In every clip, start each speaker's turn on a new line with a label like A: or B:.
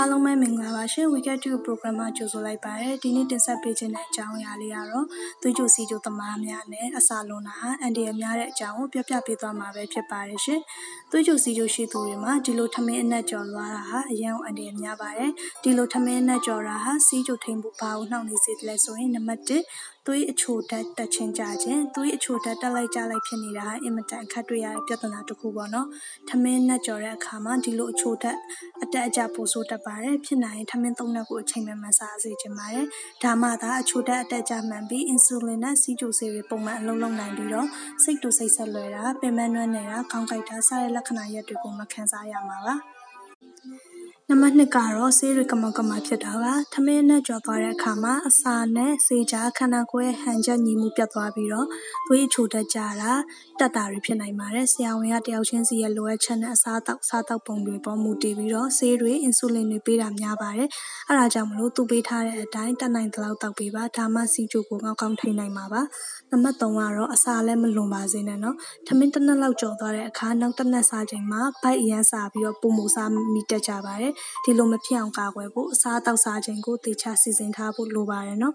A: အားလုံးပဲမင်္ဂလာပါရှင် Weekend Tube Program မှာကြိုဆိုလိုက်ပါတယ်ဒီနေ့တင်ဆက်ပေးခြင်းတဲ့အကြောင်းအရာလေးကတော့သွေးကြိုစီကြိုသမားများနဲ့အစာလုံးတာဟာအန်တီရများတဲ့အကြောင်းကိုပြပြပေးသွားမှာပဲဖြစ်ပါတယ်ရှင်သွေးကြိုစီကြိုရှိသူတွေမှာဒီလိုထမင်းအနက်ကြော်သွားတာဟာအရန်အန်တီရများပါတယ်ဒီလိုထမင်းအနက်ကြော်တာဟာစီကြိုထိန်ဖို့ဘာကိုနှောင့်နေစေတယ်လဲဆိုရင်နံပါတ်1 သွေးအချိုဓာတ်တက်ချင်းကြခြင်းသွေးအချိုဓာတ်တက်လိုက်ကြလိုက်ဖြစ်နေတာဟာအင်မတန်အခက်တွေ့ရတဲ့ပြဿနာတစ်ခုပေါ့နော်ထမင်းနဲ့ကြော်တဲ့အခါမှာဒီလိုအချိုဓာတ်အတက်အကျပိုဆိုးတတ်ပါတယ်ဖြစ်နိုင်ရင်ထမင်းသုံးနှက်ကိုအချိန်မှန်မှန်စားစေချင်ပါတယ်ဒါမှသာအချိုဓာတ်အတက်အကျမှန်ပြီးအင်ဆူလင်နဲ့စီးကျိုဆေးတွေပုံမှန်အလုံးလုံးနိုင်ပြီးတော့စိတ်တူစိတ်ဆက်လွယ်တာပင်မနှွမ်းနေတာခေါင်းကိုက်တာစတဲ့လက္ခဏာရက်တွေကိုမခံစားရမှာပါ နံပါတ်2ကတော့ ဆေးတွေ ကမောက်ကမ ဖြစ်တာပါ ထမင်းနဲ့ကြော်သွားတဲ့အခါမှာ အစာနဲ့ ဆေးကြား ခန္ဓာကိုယ်ရဲ့ ဟန်ချက်ညီမှုပြတ်သွားပြီးတော့ သွေးချိုတက်ကြတာ တက်တာတွေ ဖြစ်နိုင်ပါတယ် ဆရာဝန်ကတယောက်ချင်းစီရဲ့ လိုအပ်ချက်နဲ့ အစားအသောက် စားသောက်ပုံတွေပေါ် မူတည်ပြီးတော့ ဆေးတွေ အင်ဆူလင်တွေ ပေးတာများပါတယ် အဲဒါကြောင့်မလို့ သူပေးထားတဲ့အတိုင်းတက်နိုင်သလောက်တောက်ပေးပါ ဒါမှစီချိုကို ကောင်းကောင်းထိနိုင်မှာပါ နံပါတ်3ကတော့ အစာလည်း မလွန်ပါစေနဲ့နော် ထမင်း တစ်နက်လောက်ကြော်သွားတဲ့အခါ နောက်တစ်နက်စားချိန်မှာ ဗိုက်အရန်စားပြီးတော့ပုံမူစားမိတက်ကြပါတယ်ဒီလိုမဖြစ်အောင်ကာကွယ်ဖို့အစားအသောက်စားချိန်ကိုတေချာစီစဉ်ထားဖို့လိုပါတယ်နော်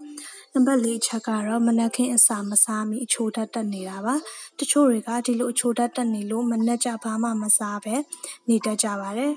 A: နံပါတ်၄ချက်ကတော့မနက်ခင်းအစာမစားမီအချိုဓာတ်တက်နေတာပါတချို့တွေကဒီလိုအချိုဓာတ်တက်နေလို့မနက်ကြဘာမှမစားပဲနေတတ်ကြပါတယ်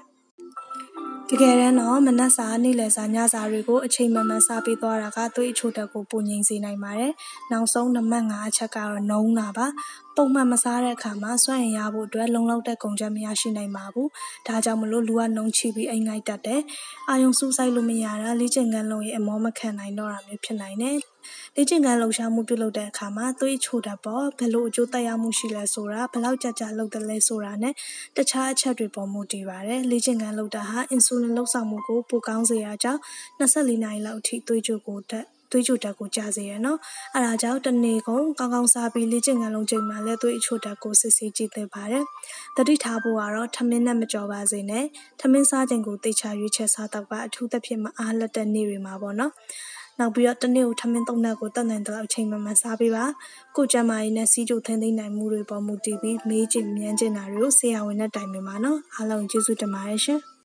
A: တကယ်တမ်းတော့မနက်စာနေ့လယ်စာညစာတွေကိုအချိန်မှန်မှန်စားပေးသွားတာကသွေးအချိုတက်ကိုပုံငိမ့်စေနိုင်ပါတယ်။နောက်ဆုံးနံပါတ်5အချက်ကတော့နှုံးတာပါ။ပုံမှန်မစားတဲ့အခါမှာစွမ်းရည်ရဖို့အတွက်လုံလောက်တဲ့ကုန်ချက်မရရှိနိုင်ပါဘူး။ဒါကြောင့်မလို့လူကနှုံးချိပြီးအိမ်ငိုက်တတ်တယ်။အာယုံစူးစိုက်လို့မရတာလေ့ကျင့်ခန်းလုံးရဲ့အမောမခံနိုင်တော့တာမျိုးဖြစ်နိုင်တယ်။လေ့ကျင့်ခန်းလှုပ်ရှားမှုပြုလုပ်တဲ့အခါမှာသွေးချိုတာပေါ်ဘယ်လိုအကျိုးသက်ရောက်မှုရှိလဲဆိုတာဘယ်လောက်ကြာကြာလုပ်တယ်လဲဆိုတာနဲ့တခြားအချက်တွေပေါ်မူတည်ပါတယ်။လေ့ကျင့်ခန်းလုပ်တာဟာအင်ဆူလင်လှုပ်ဆောင်မှုကိုပိုကောင်းစေတာကြောင့်24နာရီလောက်အထိသွေးကြိုကိုတက်သွေးကြိုတက်ကိုကြာစေရနော်အဲဒါကြောင့်တနေ့ကုန်ကောင်းကောင်းစားပြီးလေ့ကျင့်ခန်းလုံးချိန်မှာလည်းသွေးအချိုတက်ကိုစစ်ဆေးကြည့်သင့်ပါတယ်တတိထားဖို့ကတော့ထမင်းနဲ့မကြော်ပါစေနဲ့ထမင်းစားချိန်ကိုတေချာရွေးချက်စားတော့ပါအထူးသဖြင့်မအားလက်တဲ့နေ့တွေမှာပေါ့နော်နောက်ပြီးတော့တနေ့ကိုထမင်းသုံးနှက်ကိုတတ်နိုင်တဲ့အချိန်မှမှစားပေးပါကိုကျမကြီးနဲ့စီးကြိုထင်းသိမ်းနိုင်မှုတွေပေါ်မူတည်ပြီးမေးချင်မြန်းချင်တာတွေကိုဆရာဝန်နဲ့တိုင်ပင်ပါနော်အားလုံးကျေးဇူးတင်ပါတယ်ရှင်